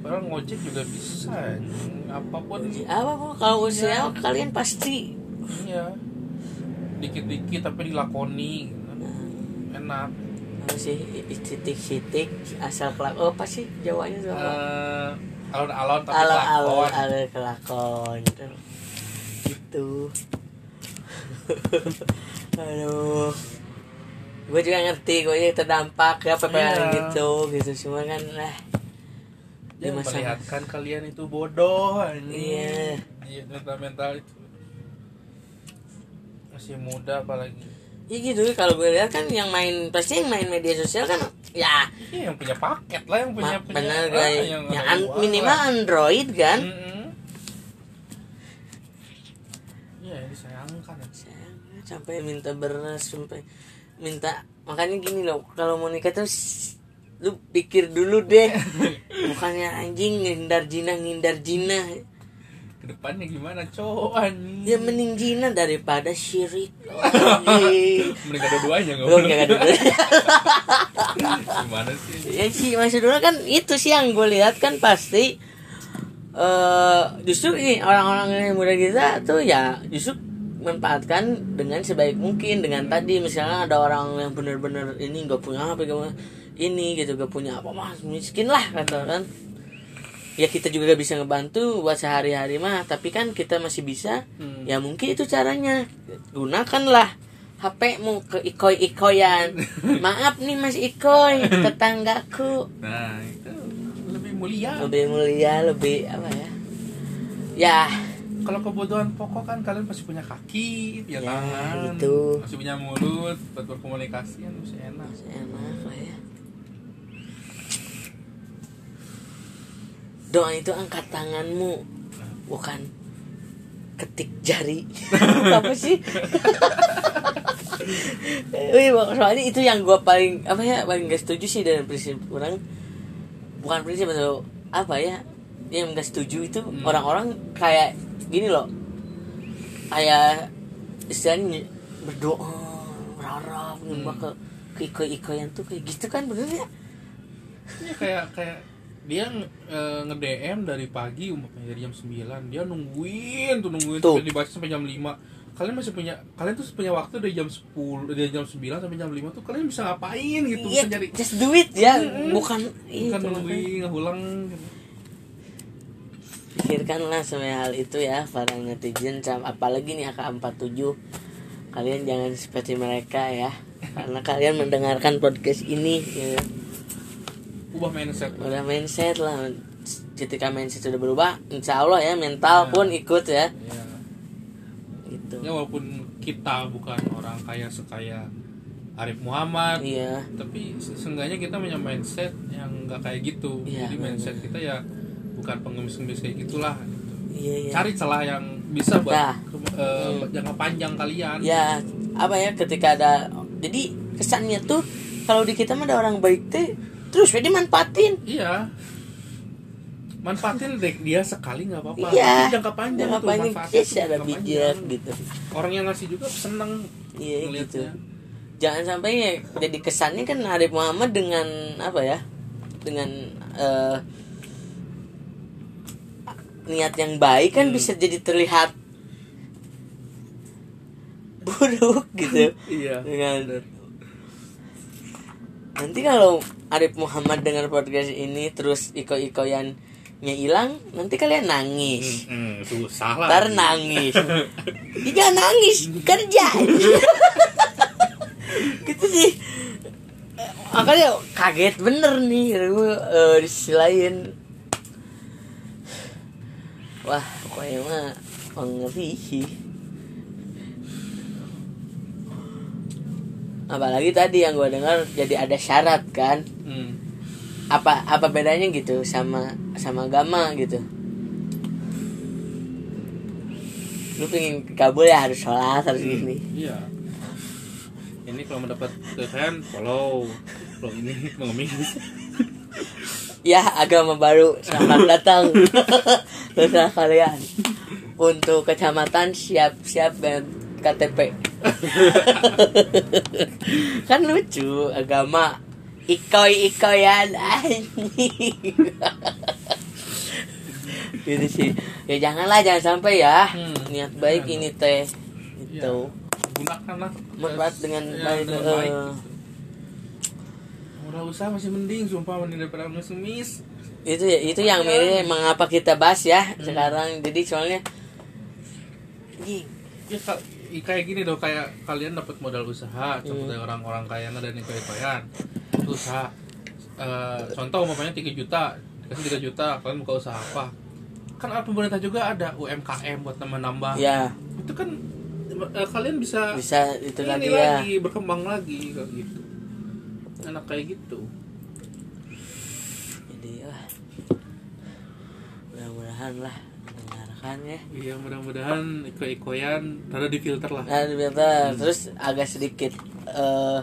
Padahal ngojek juga bisa apa pun. Apa bu kalau usia kalian pasti. Iya. Dikit-dikit tapi dilakoni gitu. enak. Apa sih? Sitik-sitik asal kelak oh apa sih jawanya apa? Eh, alon-alon tapi alon lakon alon alon kelakon gitu (laughs) aduh gue juga ngerti gue juga terdampak ya PPL Iya. gitu gitu cuma kan lah dia di masa- memperlihatkan kalian itu bodoh anjing. Iya. Iya, mental-mental itu masih muda apalagi ya gitu kalau gue lihat kan yang main pasti yang main media sosial kan ya Iya yang punya paket lah yang punya punya bener ah, yang yang an- minimal lah. Android kan Mm-mm. Iya disayangkan ya. Sayang, sampai minta beras sampai minta makanya gini loh kalau mau nikah tuh lu pikir dulu deh. (laughs) Bukannya anjing ngindar jina ngindar jina. Ke depannya gimana cowok anjing? Ya mending jina daripada syirik. (laughs) Anjing. Mending ada duanya nggak boleh dulu. Gimana sih? Ya sih maksud dulu kan itu sih yang gue lihat kan pasti eh justru ini orang-orang yang muda kita tuh ya justru manfaatkan dengan sebaik mungkin dengan tadi misalnya ada orang yang bener-bener ini gak punya apa gak ini gitu gak punya apa mas miskin lah kata kan. Ya kita juga gak bisa ngebantu buat sehari-hari mah tapi kan kita masih bisa. Hmm. ya mungkin itu caranya. Gunakanlah HP-mu ke ikoy-ikoyan (laughs) maaf nih mas ikoy tetanggaku. Nah itu lebih mulia. Lebih mulia lebih apa ya? Ya Kalau kebutuhan pokok kan kalian pasti punya kaki, punya Ya, tangan, gitu. masih punya mulut buat berkomunikasi kan masih enak. enak lah ya doa itu angkat tanganmu bukan ketik jari (laughs) apa sih Wih, soalnya itu yang gua paling apa ya paling gak setuju sih dengan prinsip orang bukan prinsip atau apa ya yang gak setuju itu Hmm. orang-orang kayak gini loh. Kayak istilahnya berdoa berharap nyembah ke ke iko yang tuh kayak gitu kan bener ya Iya kayak kayak dia eh, nge-DM dari pagi umpamanya dari jam 9 dia nungguin tuh nungguin Tuh. sampai dibaca sampai jam 5 kalian masih punya kalian tuh punya waktu dari jam 10 dari jam 9 sampai jam 5 tuh kalian bisa ngapain gitu? Iya, bisa nyari just do it ya. Mm-mm. bukan bukan itu nungguin ngulang gitu. Pikirkanlah semua hal itu ya para netizen apalagi nih AK47 kalian jangan seperti mereka ya karena kalian mendengarkan podcast ini ya. ubah mindset. Udah mindset lah. Ketika mindset sudah berubah insya Allah ya mental Ya. pun ikut ya. Ya. gitu. Ya walaupun kita bukan orang kaya sekaya Arif Muhammad iya. tapi se- seenggaknya kita punya mindset yang nggak kayak gitu. Iya, jadi mindset kita ya bukan pengemis-pengemis kayak gitulah gitu. iya iya. Cari celah yang bisa buat Nah. Hmm. jangka panjang kalian. Ya apa ya ketika ada jadi kesannya tuh kalau di kita mah ada orang baik teh terus dia manfaatin iya. Manfaatin deh dia sekali nggak apa-apa. Iya. Tapi jangka panjang jangka tuh panjang. manfaatnya yes, tuh ada bijak gitu. Orang yang ngasih juga seneng iya gitu. jangan sampai ya jadi kesannya kan Arif Muhammad dengan apa ya dengan eh, niat yang baik kan Hmm. bisa jadi terlihat buruk (laughs) gitu. Iya dengan nanti kalau Arif Muhammad dengar podcast ini terus iko-ikoyannya hilang nanti kalian nangis. Hmm, susah lah. Ntar nangis. (laughs) Ya, jangan nangis kerja. (laughs) Gitu sih. Makanya kaget bener nih gue eh, di sisi lain wah pokoknya mah ngeri apalagi tadi yang gue dengar jadi ada syarat kan? Hmm. apa apa bedanya gitu sama sama agama gitu? Lu pengen kabul ya harus sholat harus gini. iya. Ini kalau mendapat kekayaan follow. Kalau ini mengemis ya agama baru. Selamat (laughs) datang. (laughs) Terserah kalian. Untuk kecamatan siap-siap dan KTP (laughs) kan lucu agama. Ikoy ikoyan gitu sih. Ya janganlah jangan sampai ya. Hmm, niat baik ini teh. Iya. itu gunakanlah. Manfaat dengan Ya, baik dengan baik. Murah usaha masih mending sumpah mending daripada ngemis itu ya itu yang mirip mengapa kita bahas ya sekarang. Jadi soalnya anjing, ya kayak gini dong kayak kalian dapat modal usaha Hmm. seperti orang-orang kaya yang ada di koyan usaha Eh, contoh umpamanya 3 juta dikasih 3 juta kalian buka usaha apa? Kan ada pemerintah juga ada UMKM buat nambah-nambah. Ya itu kan eh, kalian bisa, bisa itu ini lagi ya. lagi berkembang lagi kayak gitu enak kayak gitu. Jadi wah mudah-mudahan lah mendengarkan ya. Iya mudah-mudahan iko-ikoyan rada difilter lah nah ternyata terus agak sedikit eh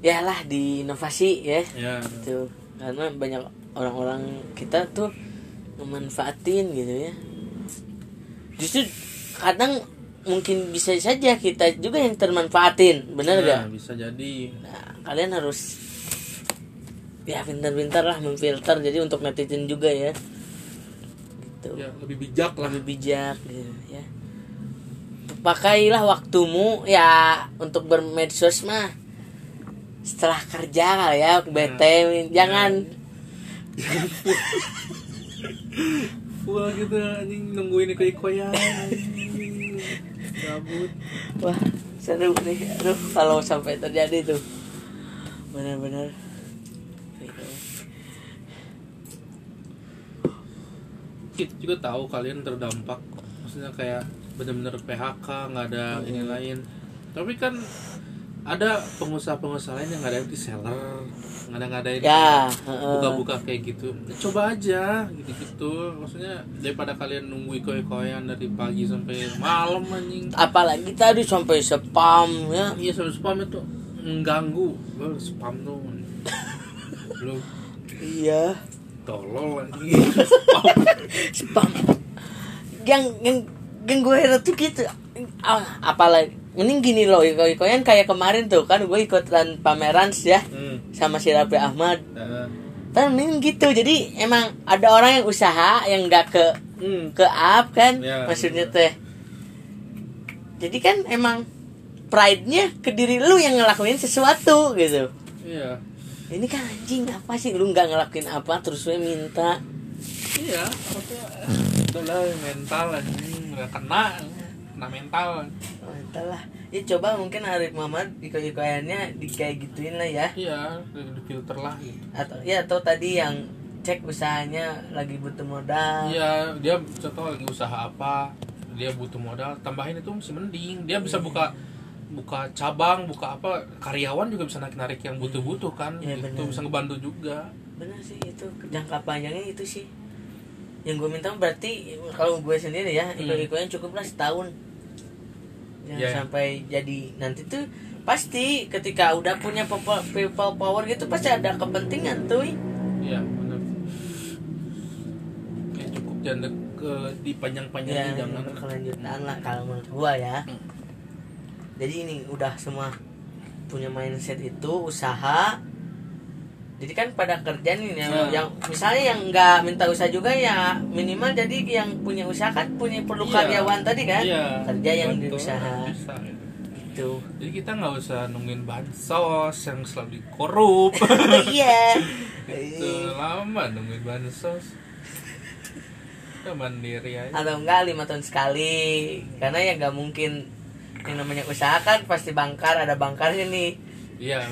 ya lah di inovasi ya. Ya. Gitu. Karena banyak orang-orang kita tuh memanfaatin gitu ya. Justru kadang mungkin bisa saja kita juga yang termanfaatin. Bener Nah, gak bisa jadi. Nah kalian harus ya pintar-pintar lah memfilter jadi untuk netizen juga ya. Gitu. Ya lebih bijak lah. Lebih bijak gitu ya. Pakailah waktumu ya untuk bermedsos mah. Setelah kerja kali ya bete jangan. (laughs) Wah gitu anjing nungguin iko-ikoyan anjing. Gabut. (laughs) wah seru nih. Aduh kalau sampai terjadi tuh benar-benar. Kita juga tahu kalian terdampak. Maksudnya kayak bener-bener PHK nggak ada ini lain. Tapi kan ada pengusaha-pengusaha lain yang nggak ada reseller nggak ada nggak ada ya buka-buka kayak gitu. Coba aja gitu-gitu. Maksudnya daripada kalian nunggu iko-ikoyan dari pagi sampai malam anjing. Apalagi tadi sampai spam ya. Iya sampai spam itu mengganggu Wah, spam tuh lu iya tolol anjing spam yang yang yang gue heran tuh gitu ah, apalagi mending gini loh iko ikoyan kayak kemarin tuh kan gue ikutan pameran ya hmm. sama si Rafi Ahmad kan mending gitu jadi emang ada orang yang usaha yang nggak ke hmm. ke up kan Ya, maksudnya bener. teh jadi kan emang pride-nya ke diri lu yang ngelakuin sesuatu gitu. Iya. Ini kan anjing apa sih? Lu nggak ngelakuin apa terus gue minta. Iya maksudnya udah lah mental anjing. Udah kena kena mental. Oh, entahlah ya coba mungkin Arif Muhammad iko-ikoyannya di kayak gituin lah ya. Iya di filter lah gitu. Atau ya atau tadi yang cek usahanya lagi butuh modal. Iya dia contoh lagi usaha apa dia butuh modal tambahin itu masih mending. Dia bisa buka buka cabang buka apa karyawan juga bisa narik narik yang butuh butuh kan gitu bener. bisa ngebantu juga bener sih itu jangka panjangnya itu sih yang gue minta berarti kalau gue sendiri ya Hmm. iko-ikoyan cukup lah setahun jangan Ya. sampai jadi nanti tuh pasti ketika udah punya people, people power gitu pasti ada kepentingan tuh iya benar kayak cukup jangan ke dipanjang-panjangin ya jangan berkelanjutan lah kalau menurut gua ya Hmm. Jadi ini udah semua punya mindset itu usaha. Jadi kan pada kerja nih yang, Ya. yang misalnya yang nggak minta usaha juga ya minimal jadi yang punya usaha kan punya perlu Iya. karyawan tadi kan? Iya, kerja yang betul, usaha bisa, gitu. itu jadi kita nggak usah nungguin bansos yang selalu dikorup. (laughs) Iya. Itu lama nungguin bansos. Kita mandiri aja. Atau enggak lima tahun sekali. Karena ya nggak mungkin yang namanya usaha kan pasti bangkar ada bangkarnya nih. Iya. (laughs)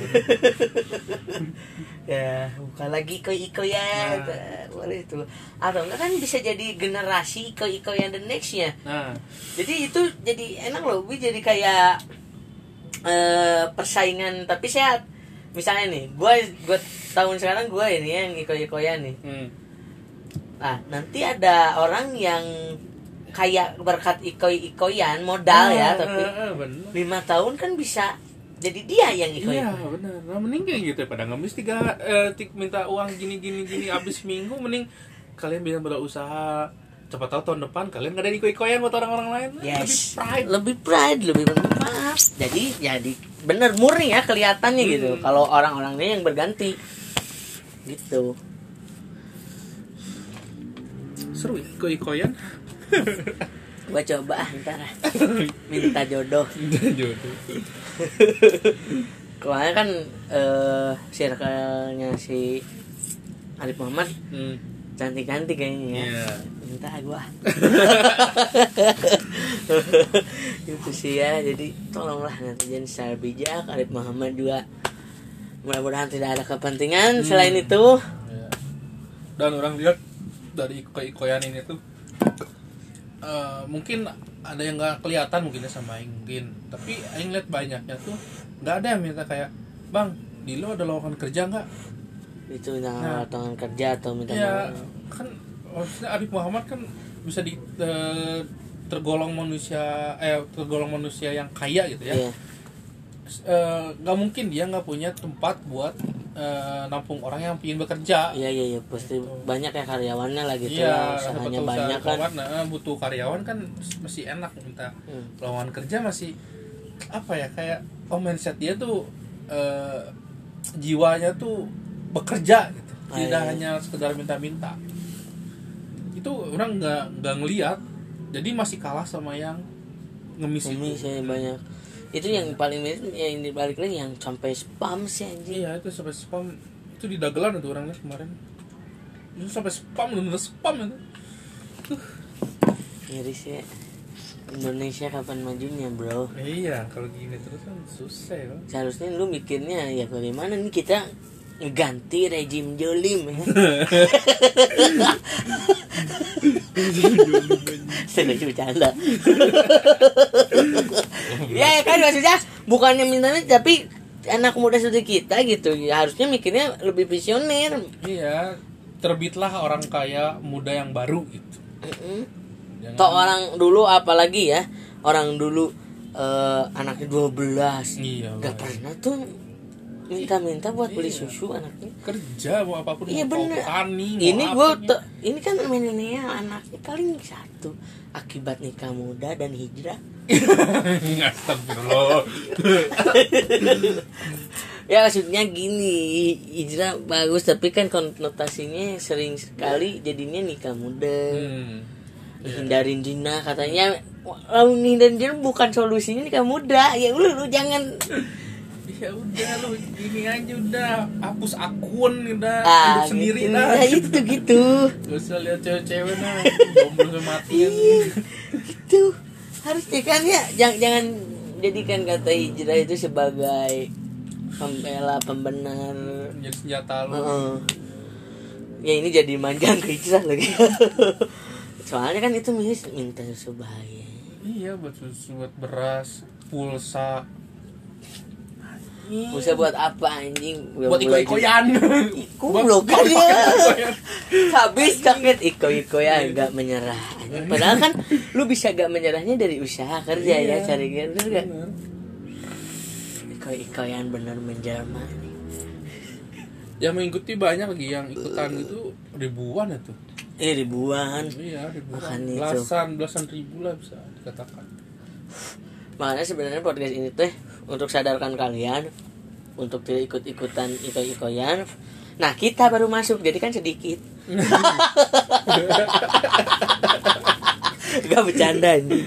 Ya bukan lagi iko-iko ya Nah. boleh tuh. Atau enggak kan bisa jadi generasi iko-iko yang the nextnya nah. Jadi itu jadi enak loh. Gue jadi kayak eh persaingan tapi sehat. Misalnya nih gue gue tahun sekarang gue ini yang iko-ikoyan nih. Hmm. nah nanti ada orang yang kayak berkat iko-ikoyan modal ya Ah, tapi ah, ah, lima tahun kan bisa jadi dia yang iko Iya benar. Nah, mending kayak gitu ya pada ngemis tiga eh, tik minta uang gini gini gini abis minggu mending kalian bisa berusaha cepat tahu tahun depan kalian gak ada iko-ikoyan buat orang-orang lain Yes. lebih pride lebih pride, lebih bermanfaat. Jadi jadi bener murni ya kelihatannya gitu. Hmm. Kalau orang-orangnya yang berganti. Gitu. seru ya iko-ikoyan Gua coba ah ntar ah. minta jodoh. jodoh Kemarin kan eh circle-nya si Arif Muhammad hmm. cantik-cantik kayaknya ya. Iya. Minta gua. (laughs) itu sih ya. Jadi tolonglah nanti jangan secara bijak Arif Muhammad juga mudah-mudahan tidak ada kepentingan selain itu Iya. dan orang lihat dari iko-ikoyan ini tuh eh, mungkin ada yang nggak kelihatan mungkin ya sama Aing mungkin tapi Aing lihat banyaknya tuh nggak ada yang minta kayak bang di lo ada lowongan kerja nggak itu Nah. tangan kerja atau minta ya kan maksudnya Arif Muhammad kan bisa di eh, tergolong manusia eh tergolong manusia yang kaya gitu ya Iya. Eh, nggak mungkin dia nggak punya tempat buat eh, nampung orang yang ingin bekerja. Iya iya iya. Pasti banyak ya karyawannya lah gitu iya ya usahanya usaha banyak kan. nah, butuh karyawan kan masih enak minta. Hmm. lowongan kerja masih apa ya kayak oh mindset dia tuh eh, jiwanya tuh bekerja gitu. Ah, tidak iya. hanya sekedar minta-minta. Itu orang nggak nggak ngeliat. Jadi masih kalah sama yang ngemis itu. Saya banyak. Itu yang paling miris yang dibalik lagi yang sampai spam sih anjing. iya itu sampai spam itu di dagelan itu orangnya kemarin itu sampai spam bener spam itu Miris ya. Indonesia kapan majunya bro? iya kalau gini terus kan susah ya. Seharusnya lu mikirnya ya bagaimana nih kita ngeganti rejim jolim ya. Serius bercanda. ya ya kan maksudnya bukannya minta tapi anak muda seperti kita gitu ya harusnya mikirnya lebih visioner. Iya, terbitlah orang kaya muda yang baru gitu. Mm-mm. Jangan- Toh orang dulu apalagi ya orang dulu eh, anaknya 12 Iya, Gak pernah tuh minta-minta buat beli Iya. susu anaknya kerja mau apa pun Iya bener. mau Ini gue ini kan milenial anaknya paling satu akibat nikah muda dan hijrah. (laughs) Astagfirullah. (laughs) Ya maksudnya gini hijrah bagus tapi kan konotasinya sering sekali jadinya nikah muda. Hmm. Hindarin zina katanya kalau hindarin zina bukan solusinya nikah muda ya lu, lu jangan (laughs) (laughs) Ya udah lu gini aja udah hapus akun udah ah hidup sendiri gitu. dah. Nah, itu gitu Gak usah lihat cewek-cewek nah jomblo mati kan. gitu harusnya kan ya jangan jangan jadikan kata hijrah itu sebagai pembela pembenar Jadi senjata lu. Heeh. ya ini jadi manjang ke hijrah lagi (laughs) soalnya kan itu minta susu bahaya Iya buat susu, buat beras, pulsa. Bisa buat apa anjing Udah buat iko-ikoyan. (laughs) Goblok kan ya. iko-ikoyan. habis kaget iko iko ya gak menyerah Anjing, padahal kan lu bisa gak menyerahnya dari usaha kerja ya Iya. cari kerja gak Bener. iko iko yang benar menjelma Yang mengikuti banyak lagi yang ikutan itu ribuan itu. eh ribuan Iya, ribuan. Makanya itu. Belasan, belasan ribu lah bisa dikatakan. makanya sebenarnya podcast ini teh untuk sadarkan kalian untuk tidak ikut ikutan iko ikoyan nah kita baru masuk jadi kan sedikit (laughs) gak bercanda ini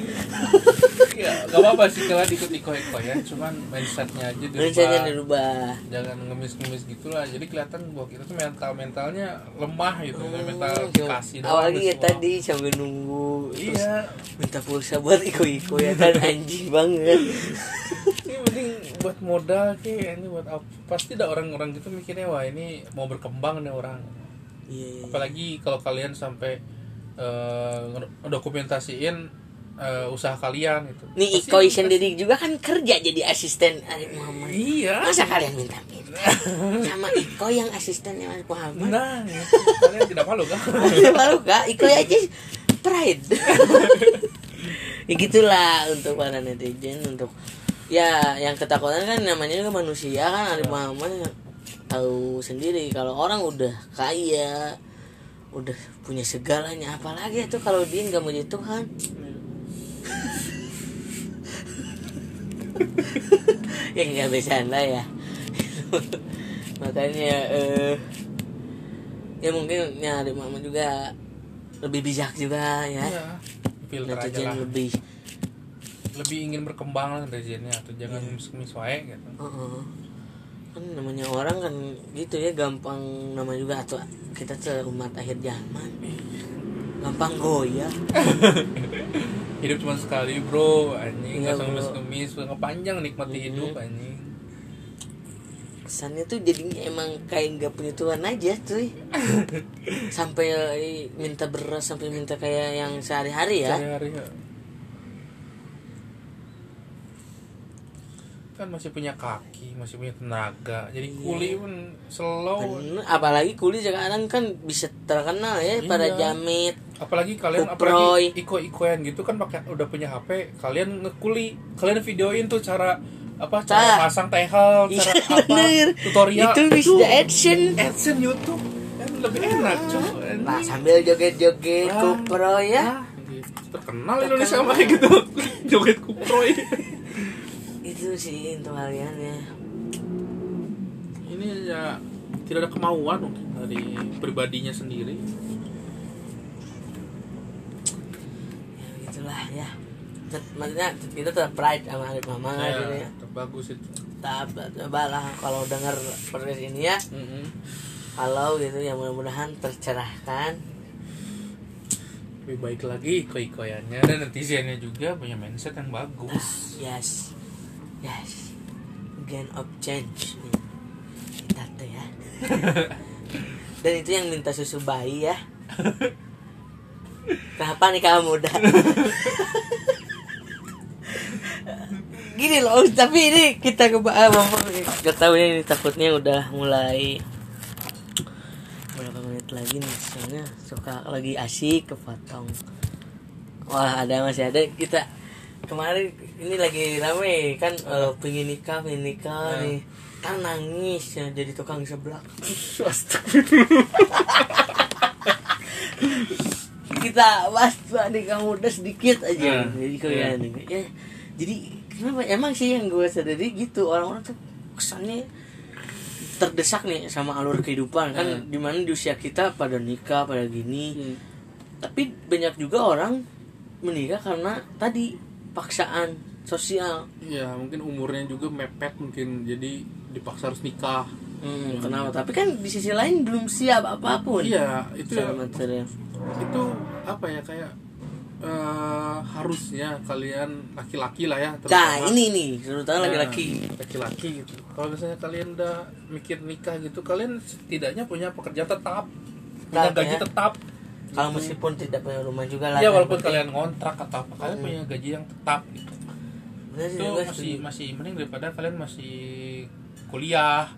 Ya, gak apa-apa sih kalau ikut iko-iko ya, cuman mindsetnya aja dirubah. Mindsetnya dirubah Jangan ngemis-ngemis gitu lah. Jadi kelihatan bahwa kita tuh mental-mentalnya lemah gitu, mental Hmm, dikasih doang awalnya ya tadi sambil nunggu terus Iya. minta pulsa buat iko iko ya kan anjing banget (laughs) buat modal ki ini buat apa pasti ada orang-orang gitu mikirnya wah ini mau berkembang nih orang Iya. apalagi kalau kalian sampai eh, dokumentasiin eh, usaha kalian gitu Nih pasti- sendiri juga kan kerja jadi asisten Arif Muhammad. iya Masa kalian minta-minta (laughs) sama Iko yang asistennya Arif Muhammad? nah itu. kalian tidak malu kan (laughs) Malu kak, Iko aja pride. (laughs) ya gitulah untuk para netizen untuk ya yang ketakutan kan namanya juga manusia kan Arif Muhammad tahu sendiri. Kalau orang udah kaya udah punya segalanya apalagi itu kalau dia nggak mau jadi Tuhan? (laughs) Ya nggak bisa lah ya. (laughs) Makanya eh ya mungkin ya Arif Muhammad juga lebih bijak juga ya. Lah. lebih lebih ingin berkembang lah netizennya atau jangan Iya. mis wae gitu. Heeh. kan namanya orang kan gitu ya gampang nama juga atau kita tuh umat akhir zaman. Gampang goyah. (laughs) Hidup cuma sekali bro. Anjing Iya, nggak ngemis ngemis ngepanjang nikmati Mhm. hidup anjing. Kesannya tuh jadinya emang kayak nggak punya Tuhan aja cuy. (laughs) Sampai minta beras sampai minta kayak yang sehari-hari ya. Sehari-hari ya. Kan masih punya kaki masih punya tenaga jadi Iya. kuli pun slow Bener, apalagi kuli sekarang kan bisa terkenal ya pada Iya. jamit apalagi kalian Kuproy. apalagi iko ikoan gitu kan pakai udah punya hp kalian ngekuli kalian videoin tuh cara apa cara Cah. pasang tehel Iya, cara (laughs) apa bener. tutorial itu bisa action adsense YouTube kan lebih enak cuy nah sambil joget-joget Ah. kupro ya Ah, gitu. terkenal Indonesia mah gitu (laughs) joget kuproy itu sih untuk kalian ya. Ini ya tidak ada kemauan mungkin dari pribadinya sendiri. Ya gitulah ya. Maksudnya kita tetap pride sama Arif Mama ya, gitu ya. bagus itu. Tetap cobalah kalau dengar podcast ini ya. Mm-mm. kalau gitu ya mudah-mudahan tercerahkan. Lebih baik lagi iko-ikoyannya dan netizennya juga punya mindset yang bagus. Yes yes. Gain of change. Kita tuh ya. (laughs) Dan itu yang minta susu bayi ya. Kenapa nih kamu udah (laughs) gini loh tapi ini kita ke gak tahu ya ini takutnya udah mulai berapa menit lagi nih soalnya suka lagi asik kepotong. Wah ada masih ada. Kita kemarin ini lagi rame kan eh, pengen nikah pengen nikah Hmm. nih kan nangis ya jadi tukang seblak (laughs) kita bahas nikah muda sedikit aja Hmm. jadi kalian ya jadi kenapa emang sih yang gue sadari gitu orang-orang tuh kesannya terdesak nih sama alur kehidupan kan Hmm. di mana di usia kita pada nikah pada gini Hmm. tapi banyak juga orang menikah karena tadi paksaan sosial. Ya mungkin umurnya juga mepet mungkin jadi dipaksa harus nikah. Hmm, kenapa? Tapi kan di sisi lain belum siap apa pun. Iya itu ya, material itu apa ya kayak eh, harusnya kalian laki-laki lah ya nah terutama. ini nih terutama Nah, laki-laki. laki-laki gitu. Kalau misalnya kalian udah mikir nikah gitu kalian setidaknya punya pekerjaan tetap punya gaji ya. tetap kalau meskipun tidak punya rumah juga lah ya walaupun kalian ngontrak atau apa kalian Hmm. punya gaji yang tetap gitu. Sih, itu masih masih mending daripada kalian masih kuliah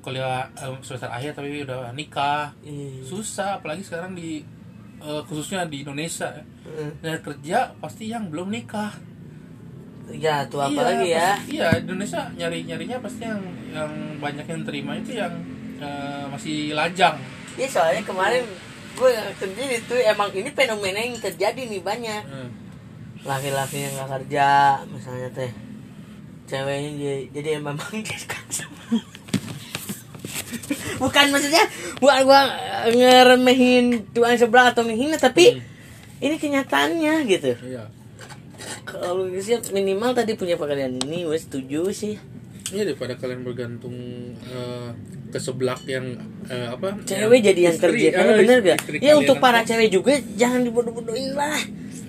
kuliah eh, semester akhir tapi udah nikah. Iya. susah apalagi sekarang di eh, khususnya di Indonesia Hmm. dan kerja pasti yang belum nikah. Ya tuh apa Iya, lagi ya? pasti- iya Indonesia nyari nyarinya pasti yang yang banyak yang terima itu yang eh, masih lajang. Iya soalnya kemarin gue kerja itu emang ini fenomena yang terjadi nih banyak. Hmm. laki-laki yang nggak kerja misalnya teh. Ceweknya jadi, jadi emang (laughs) bukan maksudnya bukan gua ngeremehin tuan sebelah atau menghina tapi ini kenyataannya gitu. Iya. Kalau sih minimal tadi punya pekerjaan ini gue setuju sih Iya daripada kalian bergantung eh, ke seblak yang eh, apa? cewek jadi yang istri, kerja karena eh, bener gak ya kalian untuk yang- para cewek juga jangan dibodoh-bodohin lah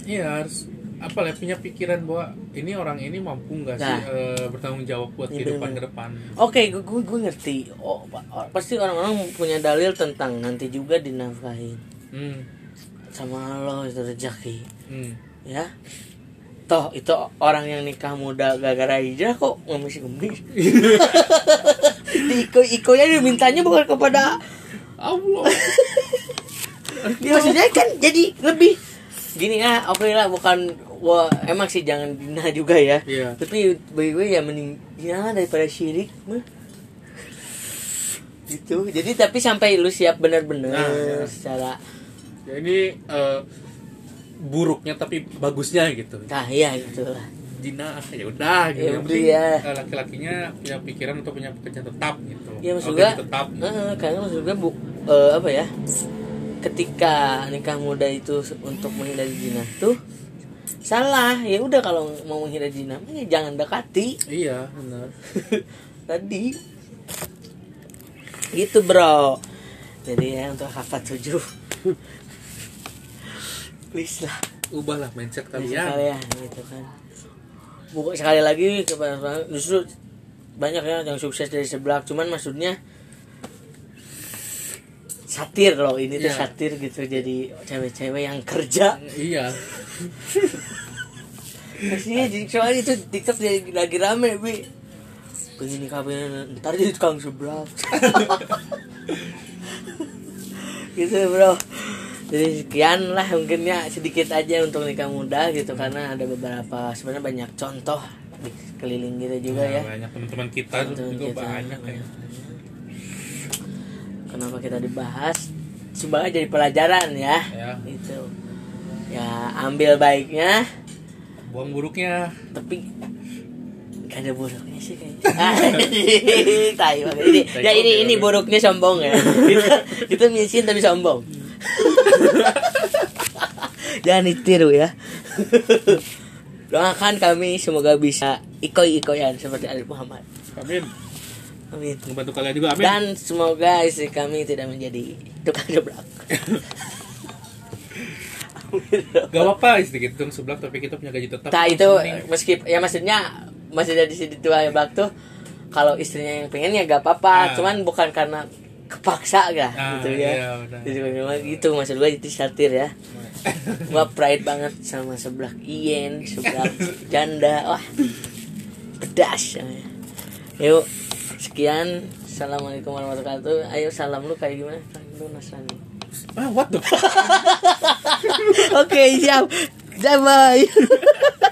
Iya harus apa ya punya pikiran bahwa ini orang ini mampu nggak sih Nah. eh, bertanggung jawab buat Iya, kehidupan ke depan Oke, gue, gue, gue ngerti. Oh, oh, pasti orang-orang punya dalil tentang nanti juga dinafkahin hmm. sama Allah itu rezeki, Hmm. ya. Toh itu orang yang nikah muda gara-gara hijrah kok ngemis-ngemis. (laughs) Di iko-ikonya dimintanya bukan kepada Allah (laughs) dia maksudnya kan jadi lebih gini ah oke lah bukan wah emang sih jangan dina juga ya Iya. tapi bagi gue ya mending dina daripada syirik mah gitu jadi tapi sampai lu siap benar-benar Nah, iya. secara ya ini eh, buruknya tapi bagusnya gitu. Nah iya gitu lah Jina ya udah gitu. Ya yang penting ya. eh, laki-lakinya punya pikiran untuk punya pekerjaan tetap gitu. Ya maksud gue tetap. gitu. eh, karena maksud gue bu, eh, apa ya ketika nikah muda itu untuk menghindari zina tuh salah. Ya udah kalau mau menghindari zina mah ya jangan dekati. Iya benar. (laughs) Tadi. Gitu bro. Jadi ya untuk hafat tujuh please lah. Ubahlah mindset kalian. kalian gitu kan. Bukan sekali lagi kepada justru banyak ya yang sukses dari sebelah cuman maksudnya satir loh ini tuh Iya. satir gitu. Jadi cewek-cewek yang kerja. Iya. (laughs) Jadi soalnya itu TikTok lagi, lagi rame bi. Pengen nikah pengen ntar jadi tukang sebelah (laughs) gitu bro jadi sekian lah mungkin ya sedikit aja untuk nikah muda gitu karena ada beberapa sebenarnya banyak contoh di keliling kita juga ya banyak teman-teman kita Teman-teman juga kita, banyak ya. kenapa kita dibahas? Sebagai jadi pelajaran ya. Ya. itu. Ya ambil baiknya. Buang buruknya. Tapi gak ada buruknya sih kayaknya. (laughs) Tai banget. Ini ya ini ini buruknya sombong ya. (laughs) Kita, kita misin tapi sombong (laughs) jangan ditiru ya. Doakan kami semoga bisa ikoi-ikoyan seperti Arif Muhammad. Amin. Amin. Membantu kalian juga amin. Dan semoga istri kami tidak menjadi tukang gebrak. (laughs) Gak apa-apa sedikit dong sebelah tapi kita punya gaji tetap. Nah itu Mending- meski ya maksudnya masih dari situ tua gebrak tuh kalau istrinya yang pengen ya gak apa-apa Ah. cuman bukan karena kepaksa gak Ah, gitu iya, ya benar. Jadi memang gitu maksud gue itu satir ya. Gua pride banget sama sebelah Iyen sebelah janda. Wah pedas. Ya. yuk sekian. Assalamualaikum warahmatullahi wabarakatuh. Ayo salam lu kayak gimana? Lu nasrani ah what the (laughs) oke siap. Bye bye (laughs)